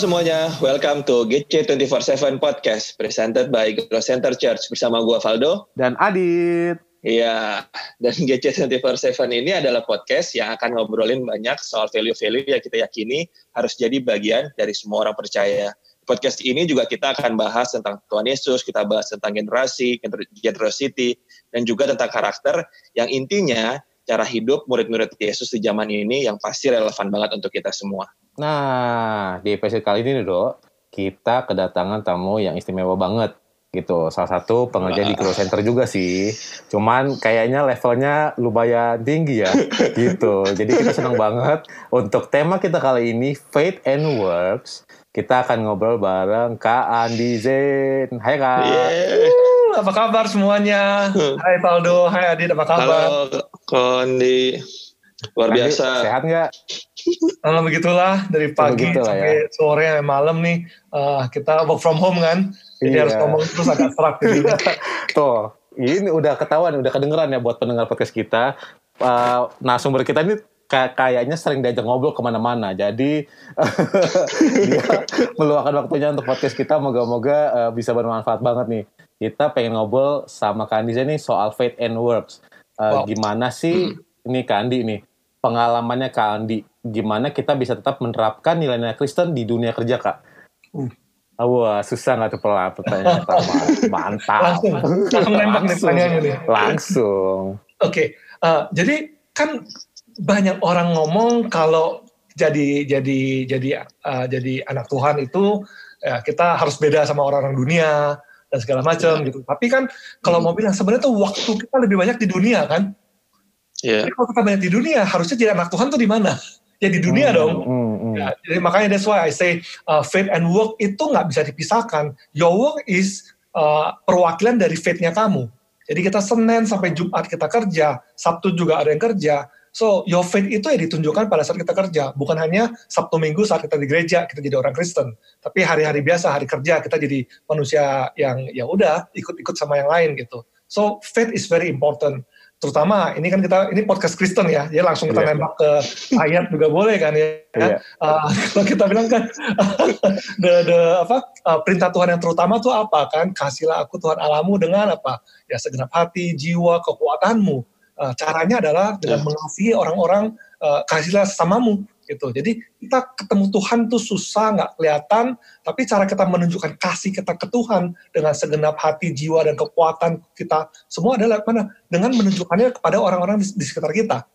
semuanya, welcome to GC 24/7 Podcast presented by Grow Center Church bersama gua Valdo dan Adit. Iya, dan GC 24/7 ini adalah podcast yang akan ngobrolin banyak soal value-value yang kita yakini harus jadi bagian dari semua orang percaya. Podcast ini juga kita akan bahas tentang Tuhan Yesus, kita bahas tentang generasi, generosity, dan juga tentang karakter yang intinya cara hidup murid-murid Yesus di zaman ini yang pasti relevan banget untuk kita semua. Nah, di episode kali ini, Dok, kita kedatangan tamu yang istimewa banget gitu. Salah satu pengerja di Grow Center juga sih. Cuman kayaknya levelnya lumayan tinggi ya gitu. Jadi kita senang banget untuk tema kita kali ini Faith and Works. Kita akan ngobrol bareng Kak Andi Zen. Hai Kak. Yeah. apa kabar semuanya? Hai Paldo, hai Adit, apa kabar? Halo Kondi. Luar biasa. Sehat nggak? Nah, begitulah dari pagi Begitu sampai ya. sore sampai malam nih uh, kita work from home kan. Jadi iya. harus ngomong terus agak serak gitu. Tuh, ini udah ketahuan, udah kedengeran ya buat pendengar podcast kita. Uh, nah, sumber kita ini kayaknya sering diajak ngobrol ke mana-mana. Jadi dia meluangkan waktunya untuk podcast kita. Moga-moga uh, bisa bermanfaat banget nih. Kita pengen ngobrol sama Kandi nih soal faith and works. Uh, wow. Gimana sih ini Kandi nih pengalamannya Kak Andi, gimana kita bisa tetap menerapkan nilai-nilai Kristen di dunia kerja Kak? Uh. Wah, susah nggak tuh pertanyaan pertama? Mantap. Langsung, langsung nembak langsung, nih Langsung. Oke, okay. uh, jadi kan banyak orang ngomong kalau jadi jadi jadi uh, jadi anak Tuhan itu ya kita harus beda sama orang-orang dunia dan segala macam gitu. Tapi kan kalau mau bilang sebenarnya tuh waktu kita lebih banyak di dunia kan. Yeah. Jadi kalau kita banyak di dunia, harusnya jadi anak Tuhan tuh di mana? Ya di dunia mm, dong. Mm, mm. Ya, jadi makanya that's why I say uh, faith and work itu nggak bisa dipisahkan. Your work is uh, perwakilan dari faith-nya kamu. Jadi kita Senin sampai Jumat kita kerja, Sabtu juga ada yang kerja. So your faith itu ya ditunjukkan pada saat kita kerja, bukan hanya Sabtu Minggu saat kita di gereja kita jadi orang Kristen, tapi hari-hari biasa hari kerja kita jadi manusia yang ya udah ikut-ikut sama yang lain gitu. So faith is very important terutama ini kan kita ini podcast Kristen ya, jadi langsung kita yeah. nembak ke ayat juga boleh kan ya. Yeah. Uh, kalau kita bilang kan the, the apa uh, perintah Tuhan yang terutama tuh apa kan? Kasihlah aku Tuhan alamu dengan apa? Ya segenap hati, jiwa, kekuatanmu. Uh, caranya adalah dengan yeah. mengasihi orang-orang, uh, kasihlah sesamamu gitu. Jadi kita ketemu Tuhan tuh susah, nggak kelihatan, tapi cara kita menunjukkan kasih kita ke Tuhan dengan segenap hati, jiwa, dan kekuatan kita semua adalah mana? Dengan menunjukkannya kepada orang-orang di, di sekitar kita.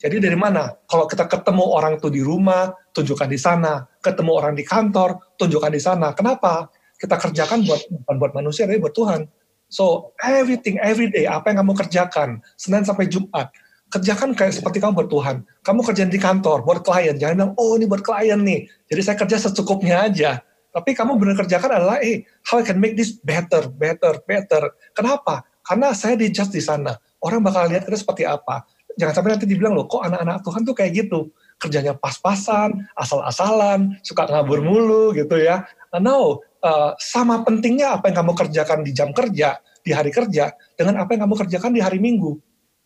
Jadi dari mana? Kalau kita ketemu orang tuh di rumah, tunjukkan di sana. Ketemu orang di kantor, tunjukkan di sana. Kenapa? Kita kerjakan buat bukan buat manusia, tapi buat Tuhan. So everything, every day, apa yang kamu kerjakan, Senin sampai Jumat, kerjakan kayak seperti kamu buat Tuhan. Kamu kerja di kantor buat klien, jangan bilang oh ini buat klien nih. Jadi saya kerja secukupnya aja. Tapi kamu benar kerjakan adalah eh how I can make this better, better, better. Kenapa? Karena saya di just di sana. Orang bakal lihat kita seperti apa. Jangan sampai nanti dibilang loh, kok anak-anak Tuhan tuh kayak gitu. Kerjanya pas-pasan, asal-asalan, suka ngabur mulu gitu ya. No, uh, sama pentingnya apa yang kamu kerjakan di jam kerja, di hari kerja, dengan apa yang kamu kerjakan di hari Minggu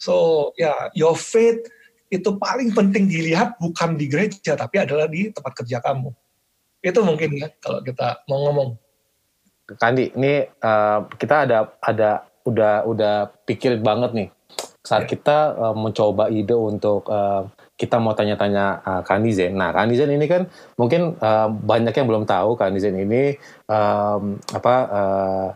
So ya, yeah, your faith itu paling penting dilihat bukan di gereja tapi adalah di tempat kerja kamu. Itu mungkin ya kalau kita mau ngomong. Kandi, ini uh, kita ada ada udah udah pikir banget nih saat yeah. kita uh, mencoba ide untuk uh, kita mau tanya-tanya uh, Kandi Zen. Nah, Kandi Zen ini kan mungkin uh, banyak yang belum tahu Kandi Zen ini um, apa uh,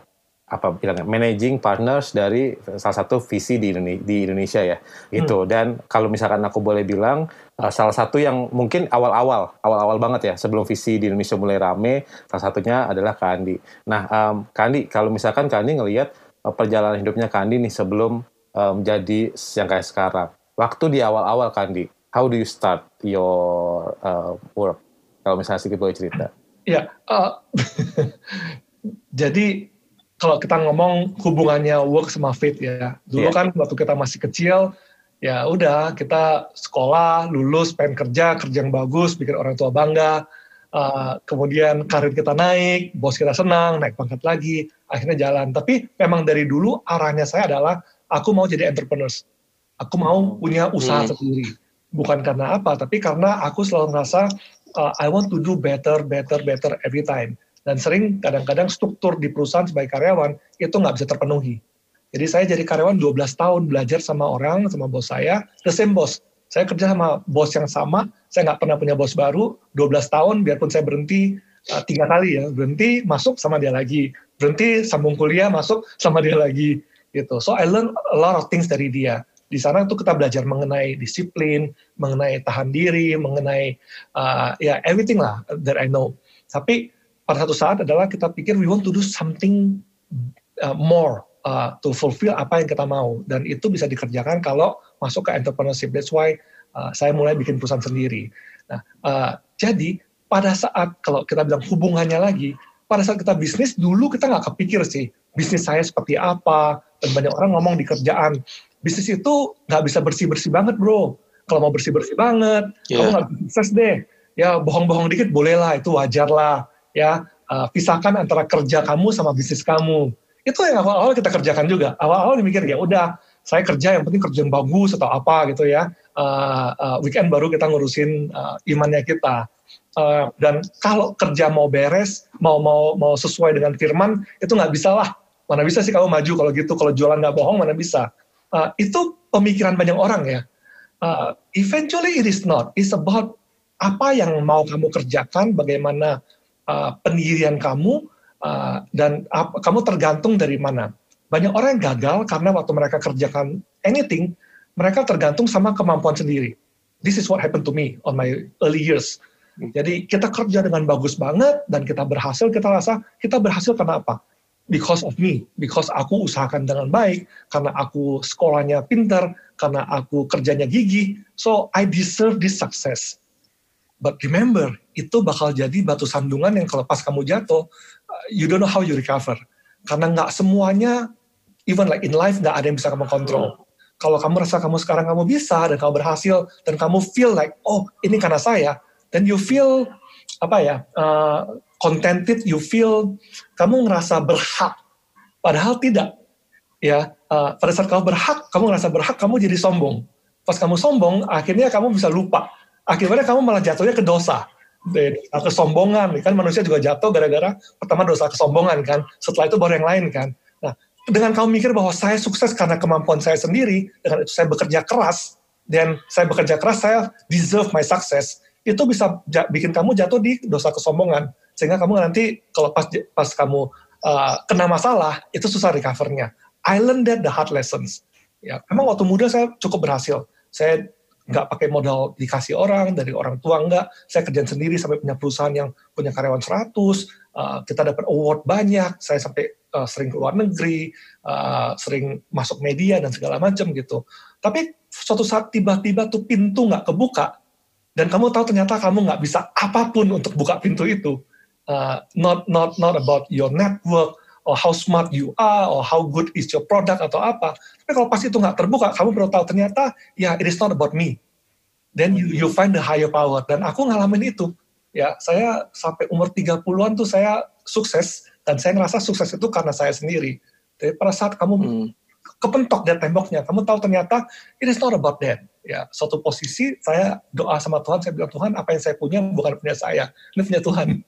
apa bilangnya managing partners dari salah satu visi di Indonesia, di Indonesia ya gitu hmm. dan kalau misalkan aku boleh bilang uh, salah satu yang mungkin awal-awal awal-awal banget ya sebelum visi di Indonesia mulai rame salah satunya adalah Kandi. Nah um, Kandi kalau misalkan Kandi ngelihat uh, perjalanan hidupnya Kandi nih sebelum um, jadi yang kayak sekarang waktu di awal-awal Kandi how do you start your uh, work kalau misalnya sedikit boleh cerita? Ya uh, jadi kalau kita ngomong hubungannya work sama faith ya. Dulu yeah. kan waktu kita masih kecil, ya udah kita sekolah, lulus, pengen kerja, kerja yang bagus, bikin orang tua bangga. Uh, kemudian karir kita naik, bos kita senang, naik pangkat lagi, akhirnya jalan. Tapi memang dari dulu arahnya saya adalah aku mau jadi entrepreneur. Aku mau punya usaha hmm. sendiri. Bukan karena apa, tapi karena aku selalu merasa uh, I want to do better, better, better every time. Dan sering kadang-kadang struktur di perusahaan sebagai karyawan itu nggak bisa terpenuhi. Jadi saya jadi karyawan 12 tahun belajar sama orang, sama bos saya, the same boss. Saya kerja sama bos yang sama, saya nggak pernah punya bos baru, 12 tahun, biarpun saya berhenti uh, tiga kali ya, berhenti, masuk sama dia lagi. Berhenti, sambung kuliah, masuk sama dia lagi. gitu. So I learn a lot of things dari dia di sana tuh kita belajar mengenai disiplin, mengenai tahan diri, mengenai uh, ya everything lah that I know. Tapi pada satu saat adalah kita pikir we want to do something uh, more uh, to fulfill apa yang kita mau dan itu bisa dikerjakan kalau masuk ke entrepreneurship. That's why uh, saya mulai bikin perusahaan sendiri. Nah, uh, jadi pada saat kalau kita bilang hubungannya lagi, pada saat kita bisnis dulu kita nggak kepikir sih bisnis saya seperti apa dan banyak orang ngomong di kerjaan bisnis itu nggak bisa bersih-bersih banget bro. Kalau mau bersih-bersih banget, yeah. kamu nggak sukses deh. Ya bohong-bohong dikit bolehlah, itu wajar lah. Ya uh, pisahkan antara kerja kamu sama bisnis kamu. Itu yang awal-awal kita kerjakan juga. Awal-awal dimikir ya udah saya kerja yang penting kerja yang bagus atau apa gitu ya. Uh, uh, weekend baru kita ngurusin uh, imannya kita. Uh, dan kalau kerja mau beres, mau mau mau sesuai dengan firman, itu nggak bisa lah. Mana bisa sih kamu maju kalau gitu? Kalau jualan nggak bohong, mana bisa? Uh, itu pemikiran banyak orang ya. Uh, eventually it is not. It's about apa yang mau kamu kerjakan, bagaimana uh, pendirian kamu, uh, dan apa, kamu tergantung dari mana. Banyak orang yang gagal karena waktu mereka kerjakan anything, mereka tergantung sama kemampuan sendiri. This is what happened to me on my early years. Jadi kita kerja dengan bagus banget dan kita berhasil, kita rasa kita berhasil karena apa? because of me, because aku usahakan dengan baik, karena aku sekolahnya pintar, karena aku kerjanya gigih, so I deserve this success. But remember, itu bakal jadi batu sandungan yang kalau pas kamu jatuh, uh, you don't know how you recover. Karena nggak semuanya, even like in life, nggak ada yang bisa kamu kontrol. Kalau kamu rasa kamu sekarang kamu bisa, dan kamu berhasil, dan kamu feel like, oh ini karena saya, then you feel, apa ya, uh, contented, you feel kamu ngerasa berhak, padahal tidak. Ya, uh, pada saat kamu berhak, kamu ngerasa berhak, kamu jadi sombong. Pas kamu sombong, akhirnya kamu bisa lupa. Akhirnya kamu malah jatuhnya ke dosa, kesombongan. Kan manusia juga jatuh gara-gara pertama dosa kesombongan kan. Setelah itu baru yang lain kan. Nah, dengan kamu mikir bahwa saya sukses karena kemampuan saya sendiri, dengan itu saya bekerja keras, dan saya bekerja keras, saya deserve my success, itu bisa bikin kamu jatuh di dosa kesombongan sehingga kamu nanti kalau pas pas kamu uh, kena masalah itu susah recovernya. I learned that the hard lessons. Ya, memang waktu muda saya cukup berhasil. Saya nggak pakai modal dikasih orang dari orang tua nggak. Saya kerjaan sendiri sampai punya perusahaan yang punya karyawan 100. Uh, kita dapat award banyak. Saya sampai uh, sering keluar negeri, uh, sering masuk media dan segala macam gitu. Tapi suatu saat tiba-tiba tuh pintu nggak kebuka dan kamu tahu ternyata kamu nggak bisa apa pun untuk buka pintu itu uh, not not not about your network or how smart you are or how good is your product atau apa. Tapi kalau pas itu nggak terbuka, kamu baru tahu ternyata ya it is not about me. Then you you find the higher power. Dan aku ngalamin itu. Ya, saya sampai umur 30-an tuh saya sukses dan saya ngerasa sukses itu karena saya sendiri. Tapi pada saat kamu hmm. kepentok dari temboknya, kamu tahu ternyata it is not about that. Ya, suatu posisi saya doa sama Tuhan, saya bilang Tuhan apa yang saya punya bukan punya saya, ini punya Tuhan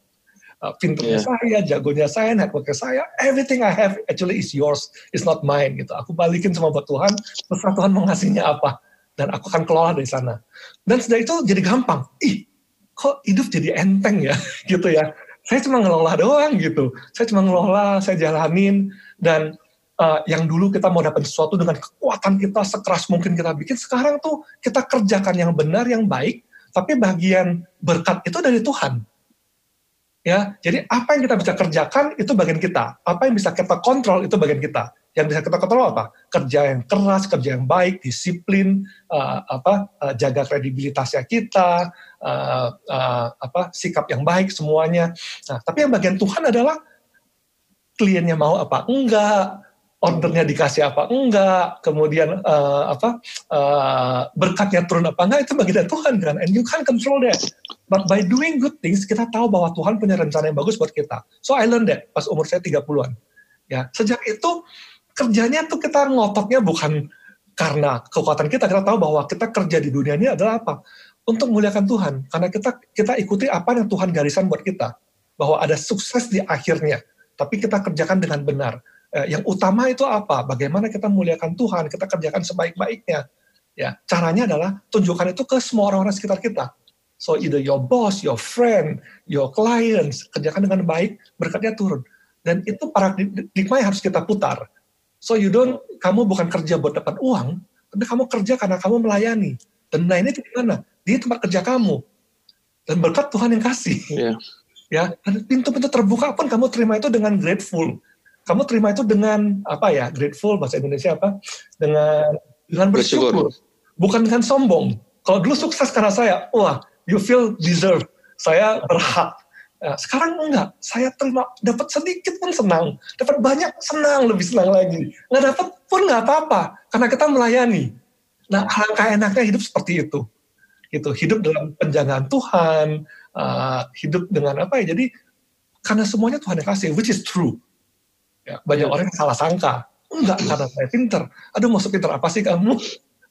uh, pinternya yeah. saya, jagonya saya, networknya saya, everything I have actually is yours, it's not mine gitu. Aku balikin semua buat Tuhan, terserah Tuhan mau ngasihnya apa, dan aku akan kelola dari sana. Dan setelah itu jadi gampang. Ih, kok hidup jadi enteng ya, gitu ya. Saya cuma ngelola doang gitu. Saya cuma ngelola, saya jalanin, dan uh, yang dulu kita mau dapat sesuatu dengan kekuatan kita sekeras mungkin kita bikin, sekarang tuh kita kerjakan yang benar, yang baik, tapi bagian berkat itu dari Tuhan ya jadi apa yang kita bisa kerjakan itu bagian kita. Apa yang bisa kita kontrol itu bagian kita. Yang bisa kita kontrol apa? Kerja yang keras kerja yang baik disiplin uh, apa uh, jaga kredibilitasnya kita uh, uh, apa sikap yang baik semuanya. Nah tapi yang bagian Tuhan adalah kliennya mau apa enggak ordernya dikasih apa enggak, kemudian uh, apa uh, berkatnya turun apa enggak itu bagian dari Tuhan kan, and you can't control that. But by doing good things kita tahu bahwa Tuhan punya rencana yang bagus buat kita. So I learned that pas umur saya 30-an. Ya, sejak itu kerjanya tuh kita ngototnya bukan karena kekuatan kita, kita tahu bahwa kita kerja di dunia ini adalah apa? untuk memuliakan Tuhan karena kita kita ikuti apa yang Tuhan garisan buat kita bahwa ada sukses di akhirnya tapi kita kerjakan dengan benar yang utama itu apa? Bagaimana kita memuliakan Tuhan kita kerjakan sebaik-baiknya. Ya caranya adalah tunjukkan itu ke semua orang-orang sekitar kita. So either your boss your friend your clients kerjakan dengan baik berkatnya turun. Dan itu paradigma yang harus kita putar. So you don't kamu bukan kerja buat dapat uang tapi kamu kerja karena kamu melayani. Dan lainnya itu di mana? Di tempat kerja kamu. Dan berkat Tuhan yang kasih. Yeah ya pintu-pintu terbuka pun kamu terima itu dengan grateful kamu terima itu dengan apa ya? Grateful bahasa Indonesia apa? Dengan dengan bersyukur, bersyukur. bukan dengan sombong. Kalau dulu sukses karena saya wah you feel deserve saya berhak. Ya, sekarang enggak. Saya terima dapat sedikit pun senang. Dapat banyak senang lebih senang lagi. Nggak dapat pun nggak apa-apa karena kita melayani. Nah alangkah enaknya hidup seperti itu. Gitu. Hidup dalam penjagaan Tuhan uh, hidup dengan apa ya? Jadi karena semuanya Tuhan yang kasih which is true ya, banyak yeah. orang yang salah sangka. Enggak karena saya pinter. Aduh mau pinter apa sih kamu?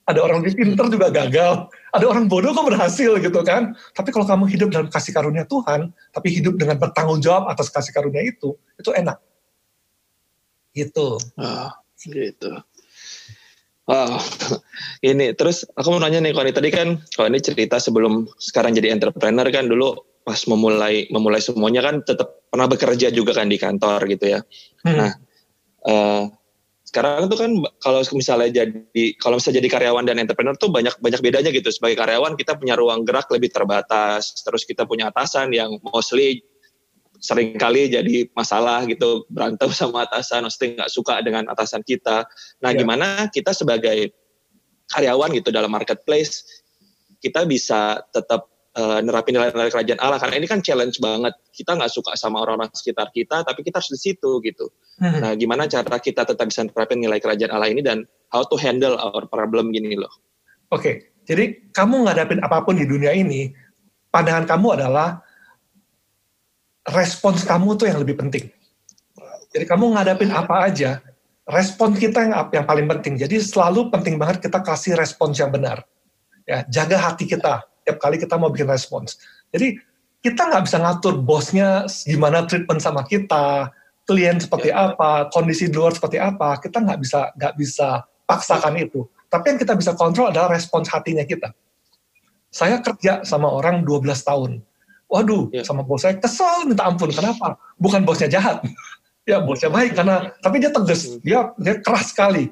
Ada orang lebih pinter juga gagal. Ada orang bodoh kok berhasil gitu kan? Tapi kalau kamu hidup dalam kasih karunia Tuhan tapi hidup dengan bertanggung jawab atas kasih karunia itu itu enak. Gitu. Oh, gitu. Wow, ini terus aku mau nanya nih, Koni tadi kan kalau ini cerita sebelum sekarang jadi entrepreneur kan dulu pas memulai memulai semuanya kan tetap pernah bekerja juga kan di kantor gitu ya. Hmm. Nah, uh, sekarang tuh kan kalau misalnya jadi kalau misalnya jadi karyawan dan entrepreneur tuh banyak banyak bedanya gitu. Sebagai karyawan kita punya ruang gerak lebih terbatas, terus kita punya atasan yang mostly sering kali jadi masalah gitu berantem sama atasan, mesti nggak suka dengan atasan kita. Nah, yeah. gimana kita sebagai karyawan gitu dalam marketplace kita bisa tetap uh, nerapin nilai-nilai kerajaan Allah karena ini kan challenge banget. Kita nggak suka sama orang-orang sekitar kita, tapi kita harus di situ gitu. Hmm. Nah, gimana cara kita tetap bisa nerapin nilai kerajaan Allah ini dan how to handle our problem gini loh. Oke, okay. jadi kamu ngadapin apa pun di dunia ini, pandangan kamu adalah respons kamu tuh yang lebih penting. Jadi kamu ngadapin apa aja, respon kita yang yang paling penting. Jadi selalu penting banget kita kasih respons yang benar. Ya, jaga hati kita tiap kali kita mau bikin respons. Jadi kita nggak bisa ngatur bosnya gimana treatment sama kita, klien seperti ya. apa, kondisi di luar seperti apa. Kita nggak bisa nggak bisa paksakan itu. Tapi yang kita bisa kontrol adalah respons hatinya kita. Saya kerja sama orang 12 tahun waduh ya. sama bos saya kesel minta ampun kenapa bukan bosnya jahat ya bosnya baik karena tapi dia tegas hmm. dia dia keras sekali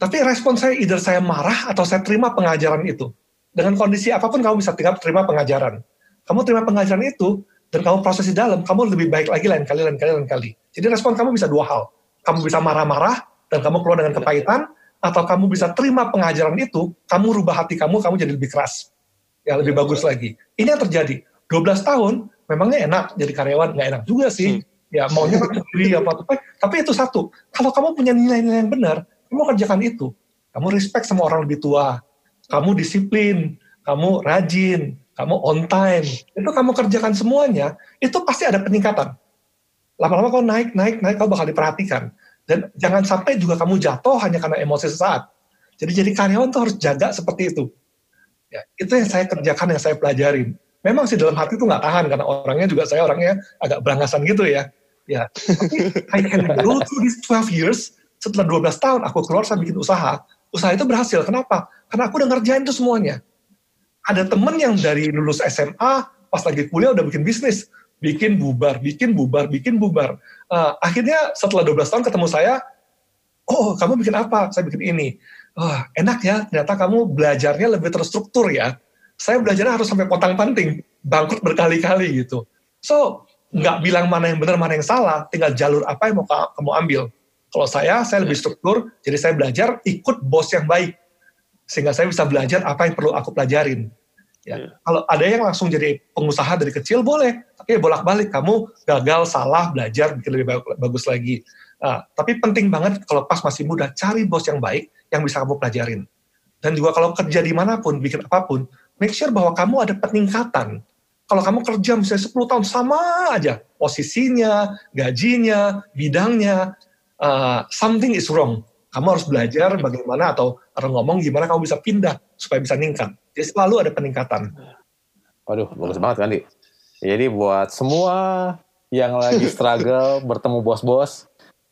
tapi respon saya either saya marah atau saya terima pengajaran itu dengan kondisi apa pun kamu bisa tinggal terima pengajaran. Kamu terima pengajaran itu dan kamu proses di dalam kamu lebih baik lagi lain kali lain kali lain kali. Jadi respon kamu bisa dua hal. Kamu bisa marah-marah dan kamu keluar dengan kepahitan atau kamu bisa terima pengajaran itu kamu rubah hati kamu kamu jadi lebih keras. Ya lebih bagus lagi. Ini yang terjadi. 12 tahun memangnya enak jadi karyawan? Nggak enak juga sih. Hmm. ya maunya sendiri apa apa. Tapi itu satu. Kalau kamu punya nilai-nilai yang benar kamu kerjakan itu. Kamu respect sama orang lebih tua kamu disiplin kamu rajin kamu on time itu kamu kerjakan semuanya itu pasti ada peningkatan lama-lama kau naik naik naik kau bakal diperhatikan dan jangan sampai juga kamu jatuh hanya karena emosi sesaat jadi jadi karyawan tuh harus jaga seperti itu ya itu yang saya kerjakan yang saya pelajarin memang sih dalam hati tuh nggak tahan karena orangnya juga saya orangnya agak berangasan gitu ya. Ya, tapi I can go through these 12 years setelah 12 tahun aku keluar saya bikin usaha. Usaha itu berhasil. Kenapa? Karena aku udah ngerjain itu semuanya. Ada temen yang dari lulus SMA pas lagi kuliah udah bikin bisnis, bikin bubar, bikin bubar, bikin bubar. Uh, akhirnya setelah 12 tahun ketemu saya, oh kamu bikin apa? Saya bikin ini. Oh, enak ya, ternyata kamu belajarnya lebih terstruktur ya saya belajarnya harus sampai potang panting, bangkrut berkali-kali gitu. So, nggak bilang mana yang benar, mana yang salah, tinggal jalur apa yang mau kamu ambil. Kalau saya, saya lebih struktur, jadi saya belajar ikut bos yang baik. Sehingga saya bisa belajar apa yang perlu aku pelajarin. Ya. Yeah. Kalau ada yang langsung jadi pengusaha dari kecil, boleh. Tapi bolak-balik, kamu gagal, salah, belajar, bikin lebih bagus lagi. Nah, tapi penting banget kalau pas masih muda, cari bos yang baik yang bisa kamu pelajarin. Dan juga kalau kerja di mana pun, bikin apa pun, make sure bahwa kamu ada peningkatan. Kalau kamu kerja misalnya 10 tahun sama aja posisinya, gajinya, bidangnya, uh, something is wrong. Kamu harus belajar bagaimana atau orang ngomong gimana kamu bisa pindah supaya bisa ningkat. Jadi selalu ada peningkatan. Waduh, bagus banget kan, Di. Jadi buat semua yang lagi struggle bertemu bos-bos,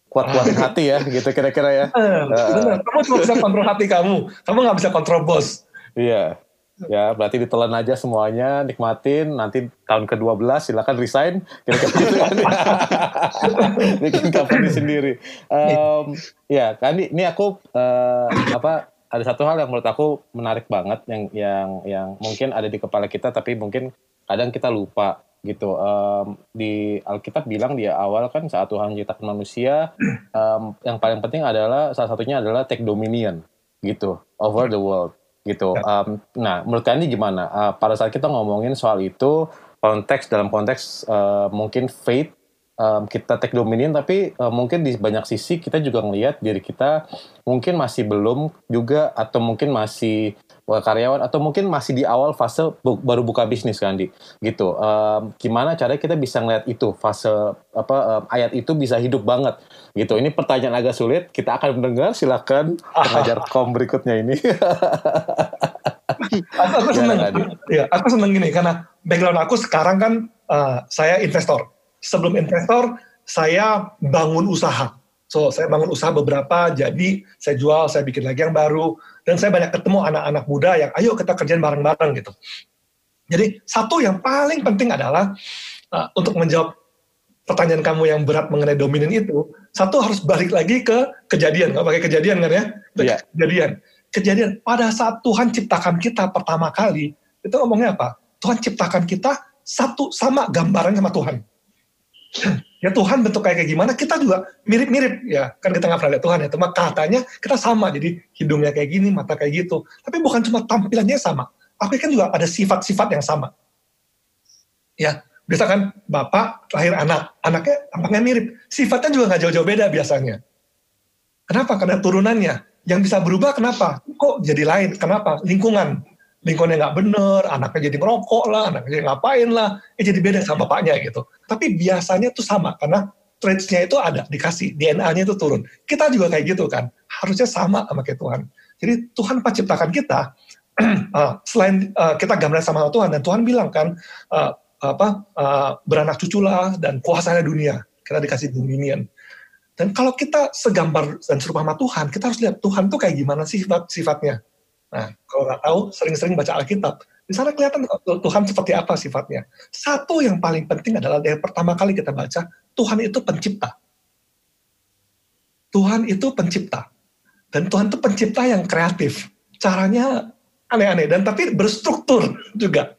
kuat-kuatin hati ya, gitu kira-kira ya. Benar. Kamu cuma bisa kontrol hati kamu, kamu nggak bisa kontrol bos. Iya. Ya, berarti ditelan aja semuanya, nikmatin. Nanti tahun ke-12 silakan resign. Kira-kira gitu kan. Bikin company sendiri. Um, ya, kan ini, aku uh, apa ada satu hal yang menurut aku menarik banget yang yang yang mungkin ada di kepala kita tapi mungkin kadang kita lupa gitu. Um, di Alkitab bilang di awal kan saat Tuhan menciptakan manusia, um, yang paling penting adalah salah satunya adalah take dominion gitu over the world gitu. Um, nah, menurut kalian gimana? Uh, pada saat kita ngomongin soal itu, konteks dalam konteks uh, mungkin faith um, kita take dominion, tapi uh, mungkin di banyak sisi kita juga ngelihat diri kita mungkin masih belum juga atau mungkin masih karyawan atau mungkin masih di awal fase bu baru buka bisnis kan di? Gitu. Um, gimana caranya kita bisa ngeliat itu fase apa um, ayat itu bisa hidup banget? Gitu. Ini pertanyaan agak sulit kita akan mendengar silakan pengajar kom berikutnya ini. Aku, aku seneng ya aku seneng gini karena background aku sekarang kan uh, saya investor sebelum investor saya bangun usaha So, saya bangun usaha beberapa, jadi saya jual, saya bikin lagi yang baru, dan saya banyak ketemu anak-anak muda yang, ayo kita kerjain bareng-bareng gitu. Jadi, satu yang paling penting adalah, uh, untuk menjawab pertanyaan kamu yang berat mengenai dominan itu, satu harus balik lagi ke kejadian, nggak pakai kejadian kan ya? Yeah. Kejadian. Kejadian, pada saat Tuhan ciptakan kita pertama kali, itu ngomongnya apa? Tuhan ciptakan kita satu sama gambaran sama Tuhan ya Tuhan bentuk kayak gimana kita juga mirip-mirip. Ya kan kita nggak pernah lihat Tuhan ya. Cuma katanya kita sama jadi hidungnya kayak gini mata kayak gitu. Tapi bukan cuma tampilannya sama. Tapi kan juga ada sifat-sifat yang sama. Ya biasa kan bapak lahir anak. Anaknya tampaknya mirip. Sifatnya juga nggak jauh-jauh beda biasanya. Kenapa? Karena turunannya. Yang bisa berubah kenapa? Kok jadi lain? Kenapa? Lingkungan lingkungannya nggak bener, anaknya jadi merokok lah, anaknya jadi ngapain lah, eh jadi beda sama bapaknya gitu. Tapi biasanya tuh sama karena traitsnya itu ada dikasih, DNA-nya itu turun. Kita juga kayak gitu kan, harusnya sama sama kayak Tuhan. Jadi Tuhan pas ciptakan kita, uh, selain uh, kita gambar sama Tuhan dan Tuhan bilang kan uh, apa uh, beranak cuculah dan kuasanya dunia, kita dikasih dominion. Dan kalau kita segambar dan serupa sama Tuhan, kita harus lihat Tuhan tuh kayak gimana sih sifat sifatnya Nah, kalau nggak tahu, sering-sering baca Alkitab. Di sana kelihatan Tuhan seperti apa sifatnya. Satu yang paling penting adalah dari pertama kali kita baca, Tuhan itu pencipta. Tuhan itu pencipta. Dan Tuhan itu pencipta yang kreatif. Caranya aneh-aneh dan tapi berstruktur juga.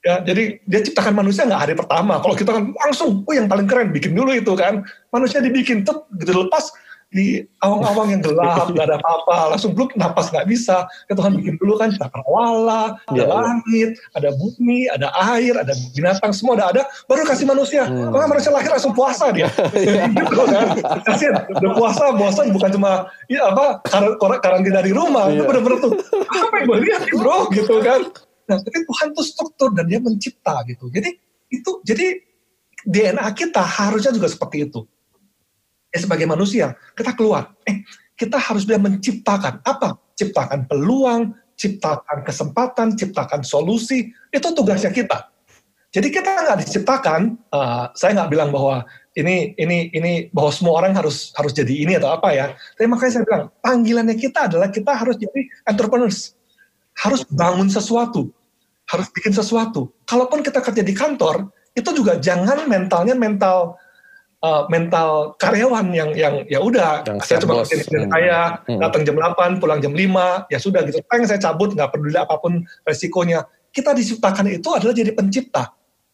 Ya, jadi dia ciptakan manusia nggak hari pertama. Kalau kita kan langsung, oh yang paling keren bikin dulu itu kan. Manusia dibikin tuh gitu lepas di awang-awang yang gelap, nggak ada apa-apa, langsung belum napas nggak bisa. Ya Tuhan bikin dulu kan wala, ada ya, langit, ada bumi, ada air, ada binatang, semua ada ada, baru kasih manusia. Hmm. Kalau manusia lahir langsung puasa dia. gitu kan. Kasian, udah puasa, puasa bukan cuma ya apa karantina dari rumah, itu iya. benar-benar tuh apa yang gue lihat bro gitu kan. Nah, tapi Tuhan tuh struktur dan dia mencipta gitu. Jadi itu jadi DNA kita harusnya juga seperti itu eh, sebagai manusia, kita keluar. Eh, kita harus bisa menciptakan apa? Ciptakan peluang, ciptakan kesempatan, ciptakan solusi. Itu tugasnya kita. Jadi kita nggak diciptakan. Uh, saya nggak bilang bahwa ini ini ini bahwa semua orang harus harus jadi ini atau apa ya. Tapi makanya saya bilang panggilannya kita adalah kita harus jadi entrepreneurs, harus bangun sesuatu, harus bikin sesuatu. Kalaupun kita kerja di kantor, itu juga jangan mentalnya mental uh, mental karyawan yang yang ya udah saya cuma kerja di saya hmm. datang jam 8 pulang jam 5 ya sudah gitu. Pengen saya cabut nggak peduli apa pun resikonya. Kita diciptakan itu adalah jadi pencipta.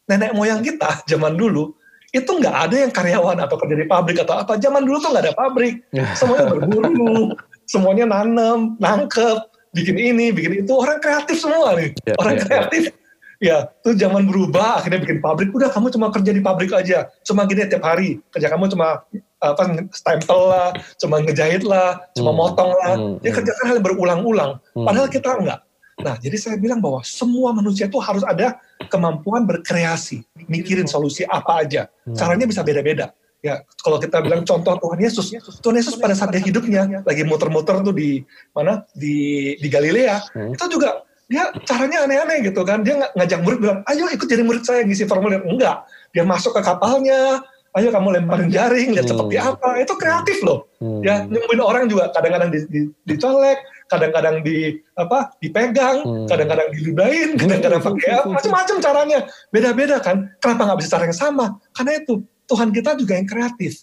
Nenek moyang kita zaman dulu itu nggak ada yang karyawan atau kerja di pabrik atau apa. Zaman dulu tuh nggak ada pabrik. Semuanya berburu semuanya nanam nangkep bikin ini bikin itu. Orang kreatif semua nih. Yeah, orang yeah, ya. kreatif. yeah Ya, tuh zaman berubah, akhirnya bikin pabrik. Udah kamu cuma kerja di pabrik aja, cuma gini tiap hari. Kerja kamu cuma apa stempel lah, cuma ngejahit lah, cuma hmm. motong lah. Hmm. Dia hmm. kerjakan hal yang berulang-ulang. Hmm. Padahal kita enggak. Nah, jadi saya bilang bahwa semua manusia itu harus ada kemampuan berkreasi, mikirin solusi apa aja. Hmm. Caranya bisa beda-beda. Ya, kalau kita bilang contoh Tuhan Yesus, Tuhan Yesus pada saat dia hidupnya lagi muter-muter tuh di mana di di Galilea, hmm. itu juga dia caranya aneh-aneh gitu kan. Dia ngajak murid bilang, ayo ikut jadi murid saya ngisi formulir. Enggak, dia masuk ke kapalnya, ayo kamu lemparin jaring, lihat hmm. seperti apa. Itu kreatif loh. Hmm. Ya, nyembuhin orang juga kadang-kadang di, di, dicolek, kadang-kadang di apa dipegang, hmm. kadang-kadang diludahin, kadang-kadang pakai apa, macam-macam caranya. Beda-beda kan. Kenapa nggak bisa cara yang sama? Karena itu Tuhan kita juga yang kreatif.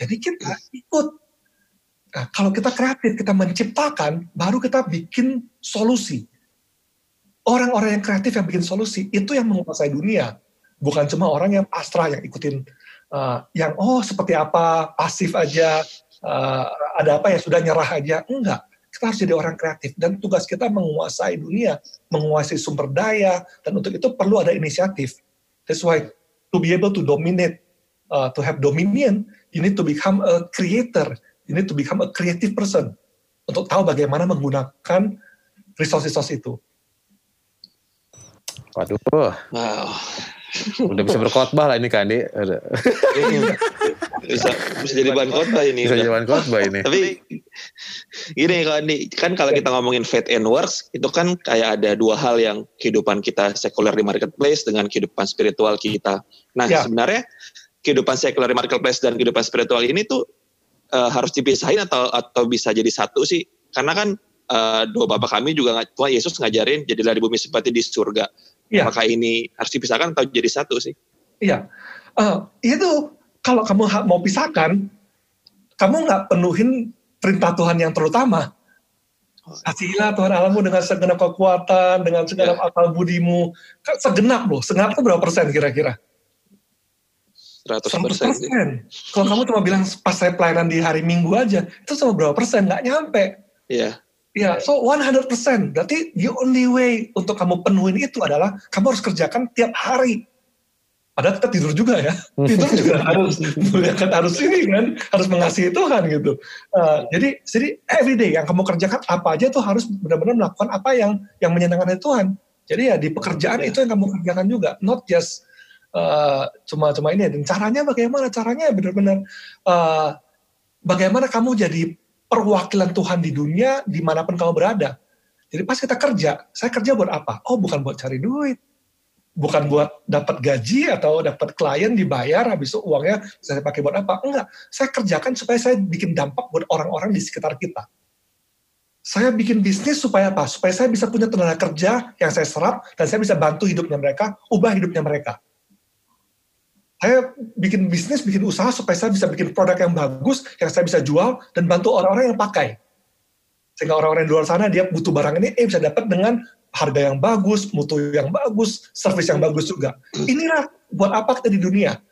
Jadi kita ikut. Nah, kalau kita kreatif, kita menciptakan, baru kita bikin solusi. Orang-orang yang kreatif yang bikin solusi, itu yang menguasai dunia. Bukan cuma orang yang pasrah yang ikutin uh, yang oh seperti apa pasif aja uh, ada apa ya sudah nyerah aja. Enggak. Kita harus jadi orang kreatif. Dan tugas kita menguasai dunia menguasai sumber daya dan untuk itu perlu ada inisiatif. That's why to be able to dominate uh, to have dominion you need to become a creator. You need to become a creative person untuk tahu bagaimana menggunakan resources itu Waduh. Wow. Udah bisa berkhotbah lah ini Kandi. bisa bisa jadi bahan khotbah ini. Bisa jadi bahan khotbah ini. Tapi gini Kandi, kan kalau kita ngomongin faith and works itu kan kayak ada dua hal yang kehidupan kita sekuler di marketplace dengan kehidupan spiritual kita. Nah, ya. sebenarnya kehidupan sekuler di marketplace dan kehidupan spiritual ini tuh uh, harus dipisahin atau atau bisa jadi satu sih? Karena kan uh, dua bapak kami juga Tuhan Yesus ngajarin jadilah di bumi seperti di surga. Ya. Apakah ini harus dipisahkan atau jadi satu sih? Iya, uh, itu kalau kamu mau pisahkan, kamu nggak penuhin perintah Tuhan yang terutama. Kasihlah Tuhan Allahmu dengan segenap kekuatan, dengan segenap ya. akal budimu. Segenap loh, segenap itu berapa persen kira-kira? 100 persen. Kalau kamu cuma bilang pas saya pelayanan di hari Minggu aja, itu sama berapa persen? Nggak nyampe. Iya. Ya, so 100%. Berarti the only way untuk kamu penuhin itu adalah kamu harus kerjakan tiap hari. Padahal kita tidur juga ya. Tidur juga harus kan harus ini kan, harus mengasihi Tuhan gitu. Uh, jadi jadi everyday yang kamu kerjakan apa aja tuh harus benar-benar melakukan apa yang yang menyenangkan Tuhan. Jadi ya di pekerjaan itu yang kamu kerjakan juga, not just uh, cuma-cuma ini. Dan caranya bagaimana? Caranya benar-benar uh, bagaimana kamu jadi perwakilan Tuhan di dunia di mana pun kamu berada. Jadi pas kita kerja, saya kerja buat apa? Oh bukan buat cari duit, bukan buat dapat gaji atau dapat klien dibayar, habis itu uangnya saya pakai buat apa? Enggak, saya kerjakan supaya saya bikin dampak buat orang-orang di sekitar kita. Saya bikin bisnis supaya apa? Supaya saya bisa punya tenaga kerja yang saya serap dan saya bisa bantu hidupnya mereka, ubah hidupnya mereka saya bikin bisnis, bikin usaha supaya saya bisa bikin produk yang bagus, yang saya bisa jual, dan bantu orang-orang yang pakai. Sehingga orang-orang di luar sana, dia butuh barang ini, eh bisa dapat dengan harga yang bagus, mutu yang bagus, service yang bagus juga. Inilah buat apa kita di dunia.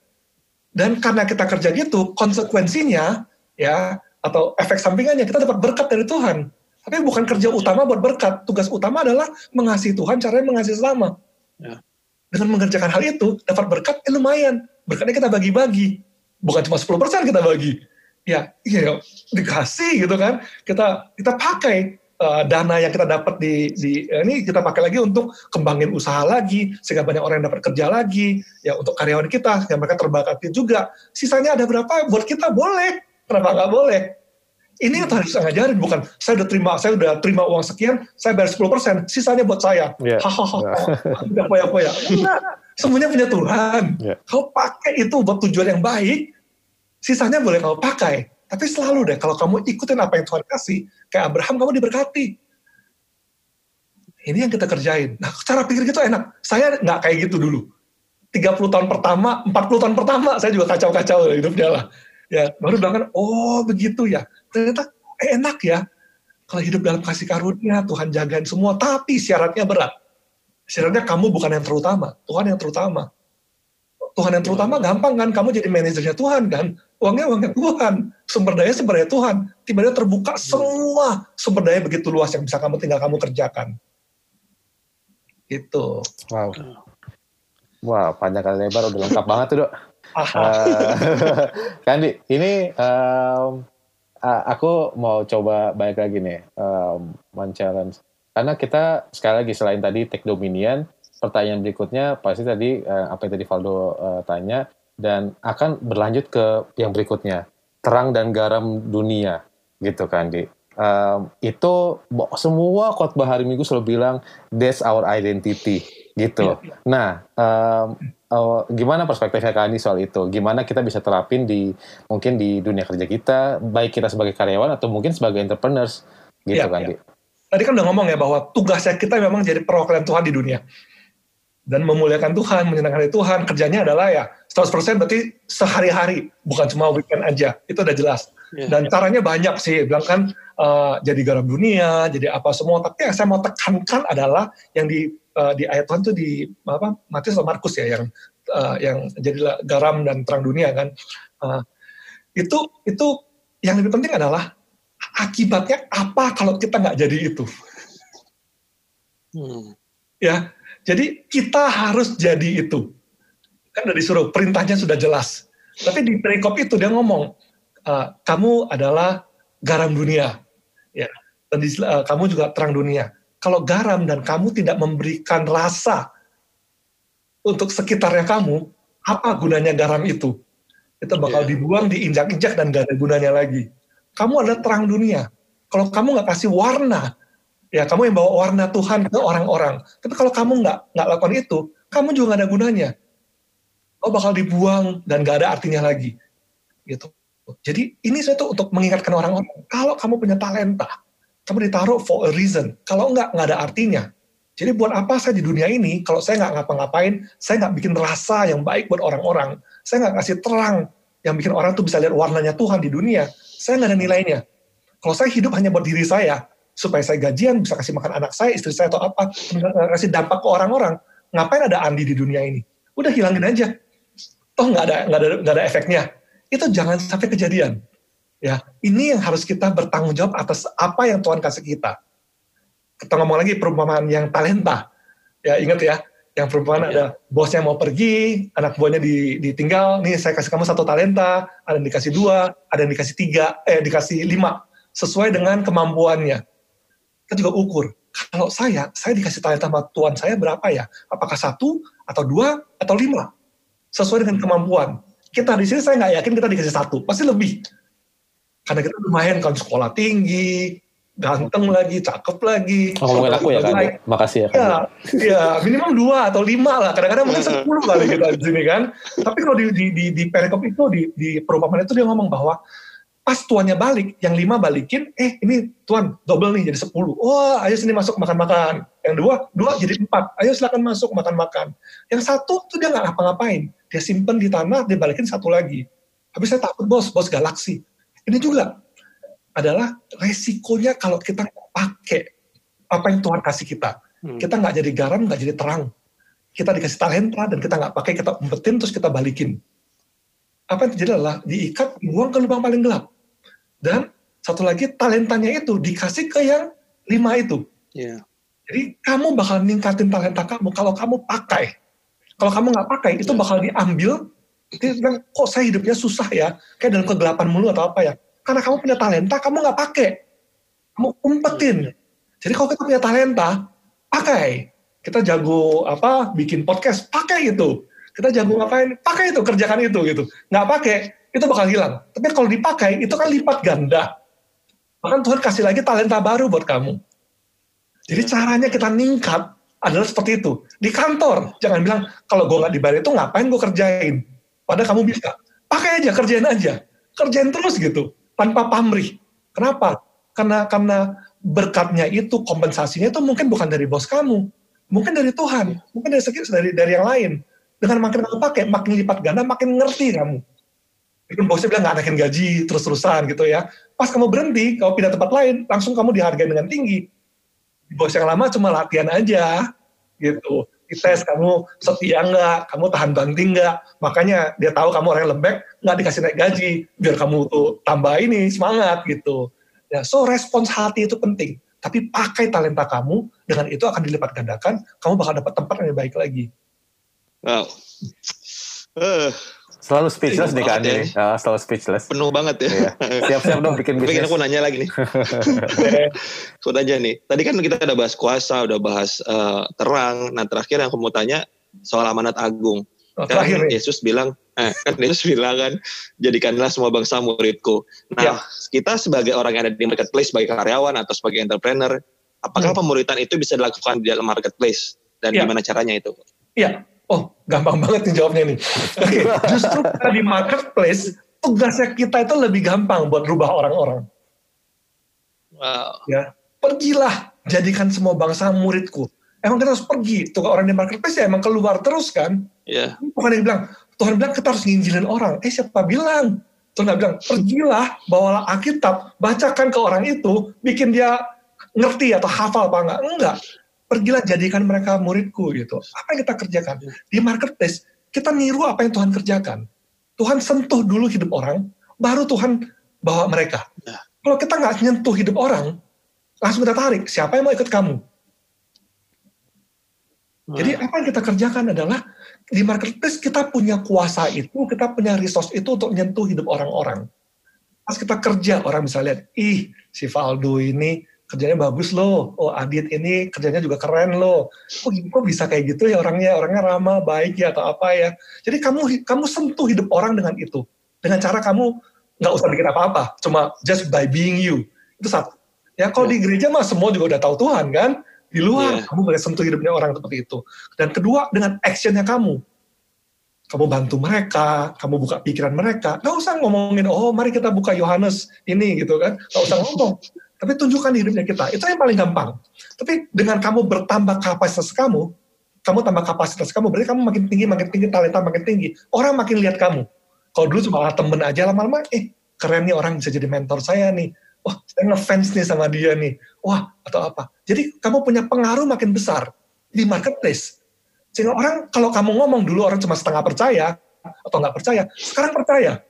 Dan karena kita kerja gitu, konsekuensinya, ya atau efek sampingannya, kita dapat berkat dari Tuhan. Tapi bukan kerja utama buat berkat. Tugas utama adalah mengasihi Tuhan, caranya mengasihi selama. Ya. Dengan mengerjakan hal itu, dapat berkat, eh lumayan berkatnya kita bagi-bagi. Bukan cuma 10% kita bagi. Ya iya dikasih gitu kan. Kita kita pakai uh, dana yang kita dapat di, di ini kita pakai lagi untuk kembangin usaha lagi sehingga banyak orang yang dapat kerja lagi ya untuk karyawan kita yang mereka terbakati juga. Sisanya ada berapa? Buat kita boleh. Kenapa nggak boleh ini yang harus ngajarin bukan saya udah terima saya udah terima uang sekian saya bayar 10% sisanya buat saya yeah. hahaha udah poya-poya Semuanya punya Tuhan. Yeah. Kau pakai itu buat tujuan yang baik, sisanya boleh kau pakai. Tapi selalu deh, kalau kamu ikutin apa yang Tuhan kasih, kayak Abraham kamu diberkati. Ini yang kita kerjain. Nah, cara pikir gitu enak. Saya nggak kayak gitu dulu. 30 tahun pertama, 40 tahun pertama, saya juga kacau-kacau hidupnya lah. Ya, baru bilang kan, oh begitu ya. Ternyata enak ya. Kalau hidup dalam kasih karunia, Tuhan jagain semua, tapi syaratnya berat Sebenarnya kamu bukan yang terutama, Tuhan yang terutama. Tuhan yang terutama gampang kan, kamu jadi manajernya Tuhan kan, uangnya uangnya Tuhan, sumber daya sumber daya Tuhan. Tiba-tiba terbuka semua sumber daya begitu luas yang bisa kamu tinggal kamu kerjakan. Itu. Wow. Wah, panjang kali lebar udah lengkap banget tuh, Dok. uh, Kandi, ini um, aku mau coba balik lagi nih, um, men-challenge karena kita sekali lagi selain tadi take dominion, pertanyaan berikutnya pasti tadi uh, apa yang tadi Valdo uh, tanya, dan akan berlanjut ke yang berikutnya terang dan garam dunia gitu kan di um, itu semua khotbah hari minggu selalu bilang that's our identity gitu. Ya, ya. Nah, um, uh, gimana perspektifnya Kak Andi soal itu? Gimana kita bisa terapin di mungkin di dunia kerja kita, baik kita sebagai karyawan atau mungkin sebagai entrepreneurs gitu ya, kan? Ya. Tadi kan udah ngomong ya bahwa tugasnya kita memang jadi perwakilan Tuhan di dunia dan memuliakan Tuhan, menyenangkan Tuhan, kerjanya adalah ya 100% berarti sehari-hari, bukan cuma weekend aja. Itu udah jelas. Ya, Dan ya. caranya banyak sih, bilang kan uh, jadi garam dunia, jadi apa semua. Tapi yang saya mau tekankan adalah yang di uh, di ayat Tuhan itu di apa Matius atau Markus ya yang uh, yang jadi garam dan terang dunia kan. Uh, itu itu yang lebih penting adalah akibatnya apa kalau kita nggak jadi itu. Hmm. Ya, jadi kita harus jadi itu. Kan udah disuruh, perintahnya sudah jelas. Tapi di perikop itu dia ngomong, e, kamu adalah garam dunia. Ya. Dan di, uh, kamu juga terang dunia. Kalau garam dan kamu tidak memberikan rasa untuk sekitarnya kamu, apa gunanya garam itu? Itu bakal yeah. dibuang, diinjak-injak, dan gak ada gunanya lagi. Kamu adalah terang dunia. Kalau kamu nggak kasih warna Ya, kamu yang bawa warna Tuhan ke orang-orang. Tapi kalau kamu nggak nggak lakukan itu, kamu juga nggak ada gunanya. Kau bakal dibuang dan nggak ada artinya lagi. Gitu. Jadi ini saya tuh untuk mengingatkan orang-orang, kalau kamu punya talenta, kamu ditaruh for a reason. Kalau nggak, nggak ada artinya. Jadi buat apa saya di dunia ini, kalau saya nggak ngapa-ngapain, saya nggak bikin rasa yang baik buat orang-orang, saya nggak kasih terang yang bikin orang tuh bisa lihat warnanya Tuhan di dunia, saya nggak ada nilainya. Kalau saya hidup hanya buat diri saya, supaya saya gajian bisa kasih makan anak saya, istri saya atau apa, kasih dampak ke orang-orang. Ngapain ada Andi di dunia ini? Udah hilangin aja. Toh nggak ada nggak ada nggak ada efeknya. Itu jangan sampai kejadian. Ya, ini yang harus kita bertanggung jawab atas apa yang Tuhan kasih kita. Kita ngomong lagi perumpamaan yang talenta. Ya, ingat ya, yang perumpamaan ya. ada bosnya mau pergi, anak buahnya ditinggal, nih saya kasih kamu satu talenta, ada yang dikasih dua, ada yang dikasih tiga, eh dikasih lima, sesuai dengan kemampuannya kita juga ukur. Kalau saya, saya dikasih talenta sama Tuhan saya berapa ya? Apakah satu, atau dua, atau lima? Sesuai dengan kemampuan. Kita di sini saya nggak yakin kita dikasih satu, pasti lebih. Karena kita lumayan kan sekolah tinggi, ganteng lagi, cakep lagi. Oh, ngomongin aku ya kan? Makasih ya kan? Ya, ya, minimal dua atau lima lah. Kadang-kadang mungkin sepuluh kali kita di sini kan. Tapi kalau di, di, di, di perikop itu, di, di perumpamaan itu dia ngomong bahwa Pas tuannya balik, yang lima balikin, eh ini tuan double nih jadi sepuluh. Wah, ayo sini masuk makan-makan. Yang dua, dua jadi empat. Ayo silakan masuk makan-makan. Yang satu tuh dia nggak ngapa-ngapain. Dia simpen di tanah, dia balikin satu lagi. Habis saya takut bos, bos galaksi. Ini juga adalah resikonya kalau kita pakai apa yang Tuhan kasih kita. Hmm. Kita nggak jadi garam, nggak jadi terang. Kita dikasih talenta dan kita nggak pakai, kita umpetin terus kita balikin. Apa yang terjadi adalah diikat, buang ke lubang paling gelap. Dan satu lagi talentanya itu dikasih ke yang lima itu. Yeah. Jadi kamu bakal ningkatin talenta kamu kalau kamu pakai. Kalau kamu nggak pakai, itu yeah. bakal diambil. Dia bilang, kok saya hidupnya susah ya? Kayak dalam kegelapan mulu atau apa ya? Karena kamu punya talenta, kamu nggak pakai. Kamu umpetin. Jadi kalau kita punya talenta, pakai. Kita jago apa? Bikin podcast, pakai itu. Kita jago ngapain? Pakai itu, kerjakan itu gitu. Nggak pakai, itu bakal hilang. Tapi kalau dipakai, itu kan lipat ganda. Bahkan Tuhan kasih lagi talenta baru buat kamu. Jadi ya. caranya kita ningkat adalah seperti itu. Di kantor, jangan bilang, kalau gue nggak dibayar itu ngapain gue kerjain. Padahal kamu bisa. Pakai aja, kerjain aja. Kerjain terus gitu, tanpa pamrih. Kenapa? Karena karena berkatnya itu, kompensasinya itu mungkin bukan dari bos kamu. Mungkin dari Tuhan, mungkin dari dari, dari yang lain. Dengan makin kamu pakai, makin lipat ganda, makin ngerti kamu Mungkin bosnya bilang nggak naikin gaji terus-terusan gitu ya. Pas kamu berhenti, kamu pindah tempat lain, langsung kamu dihargai dengan tinggi. Bos yang lama cuma latihan aja gitu. Dites kamu setia nggak, kamu tahan banting nggak. Makanya dia tahu kamu orang yang lembek, nggak dikasih naik gaji. Biar kamu tuh tambah ini semangat gitu. Ya, so respons hati itu penting. Tapi pakai talenta kamu, dengan itu akan dilipat gandakan, kamu bakal dapat tempat yang lebih baik lagi. Wow. Uh, Selalu speechless nih kan ya. Uh, selalu speechless. Penuh banget ya. Iya. Siap-siap dong bikin bisnis. aku nanya lagi nih. aku tanya nih. Tadi kan kita udah bahas kuasa, udah bahas uh, terang. Nah terakhir yang aku mau tanya soal amanat agung. Oh, kan Yesus bilang, eh, kan Yesus bilang kan, jadikanlah semua bangsa muridku. Nah, ya. kita sebagai orang yang ada di marketplace, sebagai karyawan atau sebagai entrepreneur, apakah hmm. pemuritan itu bisa dilakukan di dalam marketplace? Dan ya. gimana caranya itu? Iya, oh gampang banget nih jawabnya nih. Oke, justru di marketplace, tugasnya kita itu lebih gampang buat rubah orang-orang. Wow. Ya, pergilah, jadikan semua bangsa muridku emang kita harus pergi. Tuh orang di marketplace ya emang keluar terus kan. Iya. Yeah. Bukan yang bilang, Tuhan bilang kita harus nginjilin orang. Eh siapa bilang? Tuhan bilang, pergilah, bawalah Alkitab, bacakan ke orang itu, bikin dia ngerti atau hafal apa enggak. Enggak. Pergilah jadikan mereka muridku gitu. Apa yang kita kerjakan? Di marketplace, kita niru apa yang Tuhan kerjakan. Tuhan sentuh dulu hidup orang, baru Tuhan bawa mereka. Ya. Kalau kita nggak nyentuh hidup orang, langsung kita tarik. Siapa yang mau ikut kamu? Jadi apa yang kita kerjakan adalah di marketplace kita punya kuasa itu, kita punya resource itu untuk menyentuh hidup orang-orang. Pas kita kerja, orang bisa lihat, ih si Valdo ini kerjanya bagus loh, oh Adit ini kerjanya juga keren loh. Oh kok bisa kayak gitu ya orangnya, orangnya ramah, baik ya atau apa ya. Jadi kamu kamu sentuh hidup orang dengan itu. Dengan cara kamu nggak usah bikin apa-apa, cuma just by being you. Itu satu. Ya kalau di gereja mah semua juga udah tahu Tuhan kan di luar, yeah. kamu boleh sentuh hidupnya orang seperti itu. Dan kedua, dengan actionnya kamu. Kamu bantu mereka, kamu buka pikiran mereka. Gak usah ngomongin, oh mari kita buka Yohanes ini gitu kan. Gak usah ngomong. Tapi tunjukkan hidupnya kita. Itu yang paling gampang. Tapi dengan kamu bertambah kapasitas kamu, kamu tambah kapasitas kamu, berarti kamu makin tinggi, makin tinggi, talenta makin tinggi. Orang makin lihat kamu. Kalau dulu cuma temen aja lama-lama, eh keren nih orang bisa jadi mentor saya nih wah saya ngefans nih sama dia nih, wah atau apa. Jadi kamu punya pengaruh makin besar di marketplace. Sehingga orang kalau kamu ngomong dulu orang cuma setengah percaya atau nggak percaya, sekarang percaya.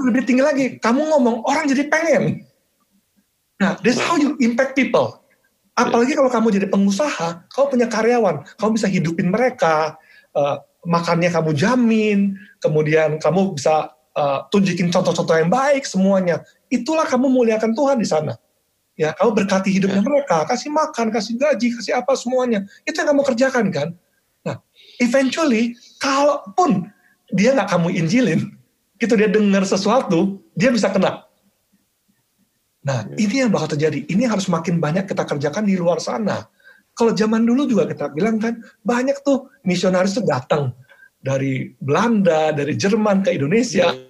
Lebih tinggi lagi, kamu ngomong orang jadi pengen. Nah, this how you impact people. Apalagi kalau kamu jadi pengusaha, kamu punya karyawan, kamu bisa hidupin mereka, uh, makannya kamu jamin, kemudian kamu bisa uh, tunjukin contoh-contoh yang baik semuanya. Itulah kamu muliakan Tuhan di sana. Ya, kamu berkati hidupnya ya. mereka, kasih makan, kasih gaji, kasih apa semuanya. Itu yang kamu kerjakan kan. Nah, eventually, kalaupun dia nggak kamu injilin, gitu dia dengar sesuatu, dia bisa kena. Nah, ya. ini yang bakal terjadi. Ini harus makin banyak kita kerjakan di luar sana. Kalau zaman dulu juga kita bilang kan, banyak tuh misionaris tuh datang dari Belanda, dari Jerman ke Indonesia. Ya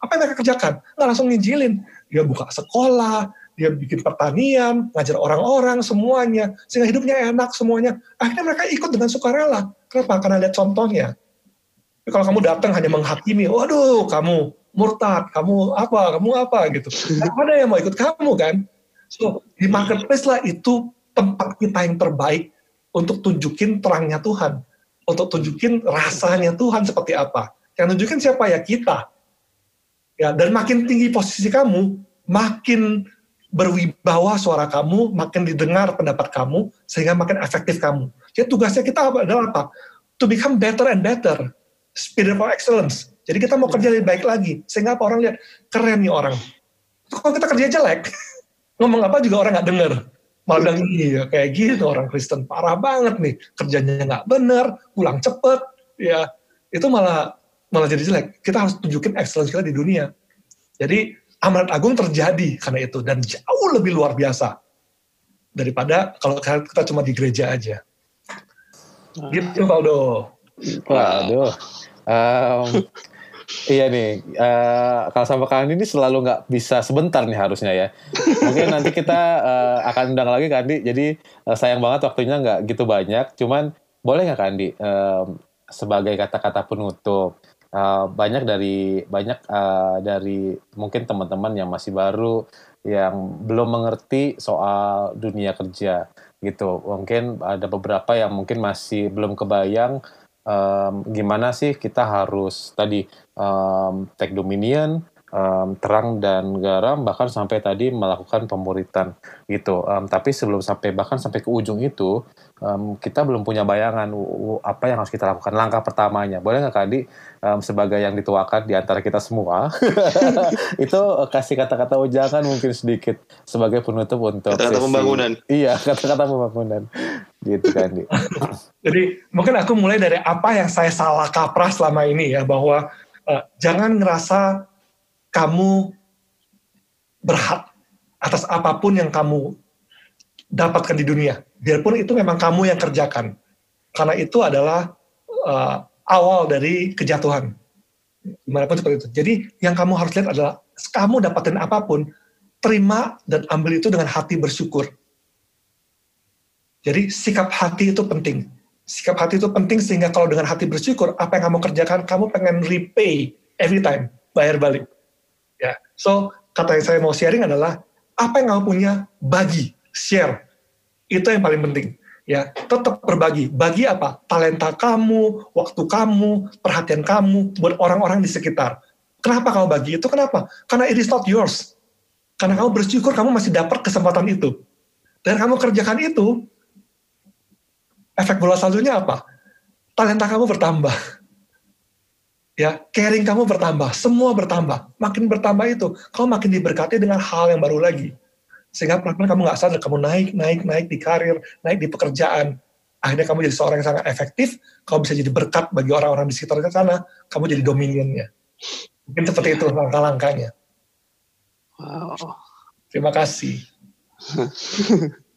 apa yang mereka kerjakan? Nggak langsung nginjilin. Dia buka sekolah, dia bikin pertanian, ngajar orang-orang semuanya, sehingga hidupnya enak semuanya. Akhirnya mereka ikut dengan sukarela. Kenapa? Karena lihat contohnya. Tapi kalau kamu datang hanya menghakimi, waduh, kamu murtad, kamu apa, kamu apa gitu. Nah, ada yang mau ikut kamu kan? So, di marketplace lah itu tempat kita yang terbaik untuk tunjukin terangnya Tuhan. Untuk tunjukin rasanya Tuhan seperti apa. Yang tunjukin siapa ya? Kita Ya, dan makin tinggi posisi kamu, makin berwibawa suara kamu, makin didengar pendapat kamu, sehingga makin efektif kamu. Jadi tugasnya kita adalah apa? To become better and better. Spirit of excellence. Jadi kita mau kerja lebih baik lagi. Sehingga apa orang lihat, keren nih orang. Kalau kita kerja jelek, ngomong apa juga orang nggak denger. Malah iya kayak gitu orang Kristen. Parah banget nih. Kerjanya nggak bener, pulang cepet. ya Itu malah malah jadi jelek. Kita harus tunjukin excellence kita di dunia. Jadi amanat agung terjadi karena itu dan jauh lebih luar biasa daripada kalau kita cuma di gereja aja. Gitu Valdo. Waduh. Um, iya nih, uh, kalau sama kalian ini selalu nggak bisa sebentar nih harusnya ya. Mungkin nanti kita uh, akan undang lagi Kandi. Jadi uh, sayang banget waktunya nggak gitu banyak. Cuman boleh nggak Kandi um, sebagai kata-kata penutup uh, banyak dari banyak uh, dari mungkin teman-teman yang masih baru yang belum mengerti soal dunia kerja gitu mungkin ada beberapa yang mungkin masih belum kebayang um, gimana sih kita harus tadi um, take dominion um, terang dan garam bahkan sampai tadi melakukan pemuritan gitu. Um, tapi sebelum sampai bahkan sampai ke ujung itu um, kita belum punya bayangan uh, apa yang harus kita lakukan langkah pertamanya. Boleh nggak Kadi um, sebagai yang dituakan di antara kita semua itu kasih kata-kata ujangan mungkin sedikit sebagai penutup untuk kata-kata pembangunan. Iya kata-kata pembangunan gitu kan jadi mungkin aku mulai dari apa yang saya salah kaprah selama ini ya bahwa uh, jangan ngerasa kamu berhak atas apa pun yang kamu dapatkan di dunia. Biarpun itu memang kamu yang kerjakan. Karena itu adalah uh, awal dari kejatuhan. Gimana pun seperti itu. Jadi yang kamu harus lihat adalah kamu dapatin apa pun terima dan ambil itu dengan hati bersyukur jadi sikap hati itu penting. Sikap hati itu penting sehingga kalau dengan hati bersyukur, apa yang kamu kerjakan, kamu pengen repay every time, bayar balik. Ya, so kata yang saya mau sharing adalah apa yang kamu punya, bagi, share. Itu yang paling penting. Ya, tetap berbagi. Bagi apa? Talenta kamu, waktu kamu, perhatian kamu buat orang-orang di sekitar. Kenapa kamu bagi itu? Kenapa? Karena it is not yours. Karena kamu bersyukur kamu masih dapat kesempatan itu. Dan kamu kerjakan itu, efek bola saljunya apa? Talenta kamu bertambah. Ya, caring kamu bertambah, semua bertambah. Makin bertambah itu, kamu makin diberkati dengan hal yang baru lagi. Sehingga pelan-pelan kamu nggak sadar, kamu naik, naik, naik di karir, naik di pekerjaan. Akhirnya kamu jadi seorang yang sangat efektif, kamu bisa jadi berkat bagi orang-orang di sekitar sana, kamu jadi dominionnya. Mungkin seperti itu langkah-langkahnya. Wow. Terima kasih.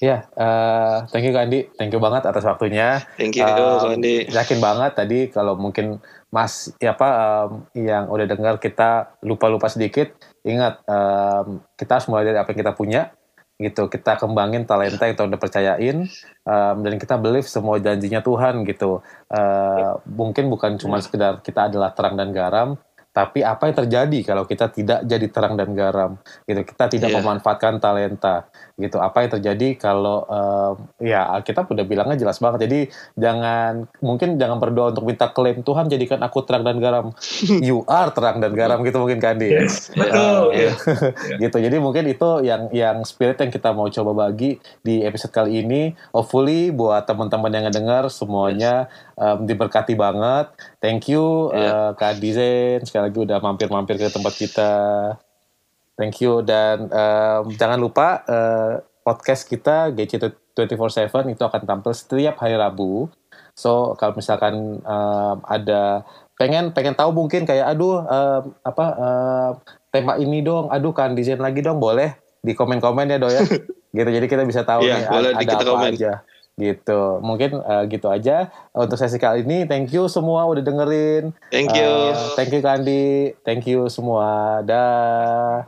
Ya, uh, thank you Kandi, thank you banget atas waktunya. Thank you uh, Kandi. Yakin banget tadi kalau mungkin Mas ya apa um, yang udah dengar kita lupa-lupa sedikit, ingat um, kita harus mulai dari apa yang kita punya gitu. Kita kembangin talenta yang Tuhan udah percayain um, dan kita believe semua janjinya Tuhan gitu. Uh, mungkin bukan cuma sekedar kita adalah terang dan garam, tapi apa yang terjadi kalau kita tidak jadi terang dan garam gitu kita tidak yeah. memanfaatkan talenta gitu. Apa yang terjadi kalau uh, ya kita udah bilangnya jelas banget. Jadi jangan mungkin jangan berdoa untuk minta klaim Tuhan jadikan aku terang dan garam. You are terang dan garam gitu mungkin Kandi. Yes, betul uh, gitu. Jadi mungkin itu yang yang spirit yang kita mau coba bagi di episode kali ini. Hopefully buat teman-teman yang ngedengar semuanya um, diberkati banget. Thank you yeah. uh, Kak Dizen. Sekali lagi udah mampir-mampir ke tempat kita. Thank you dan um, jangan lupa uh, podcast kita GC 24/7 itu akan tampil setiap hari Rabu. So kalau misalkan um, ada pengen pengen tahu mungkin kayak aduh um, apa um, tema ini dong, aduh kan desain lagi dong boleh di komen-komen ya do ya. gitu jadi kita bisa tahu yeah, nih boleh ada apa komen. aja gitu. Mungkin uh, gitu aja. Untuk sesi kali ini thank you semua udah dengerin. Thank you. Uh, thank you Kandi. Thank you semua. Dah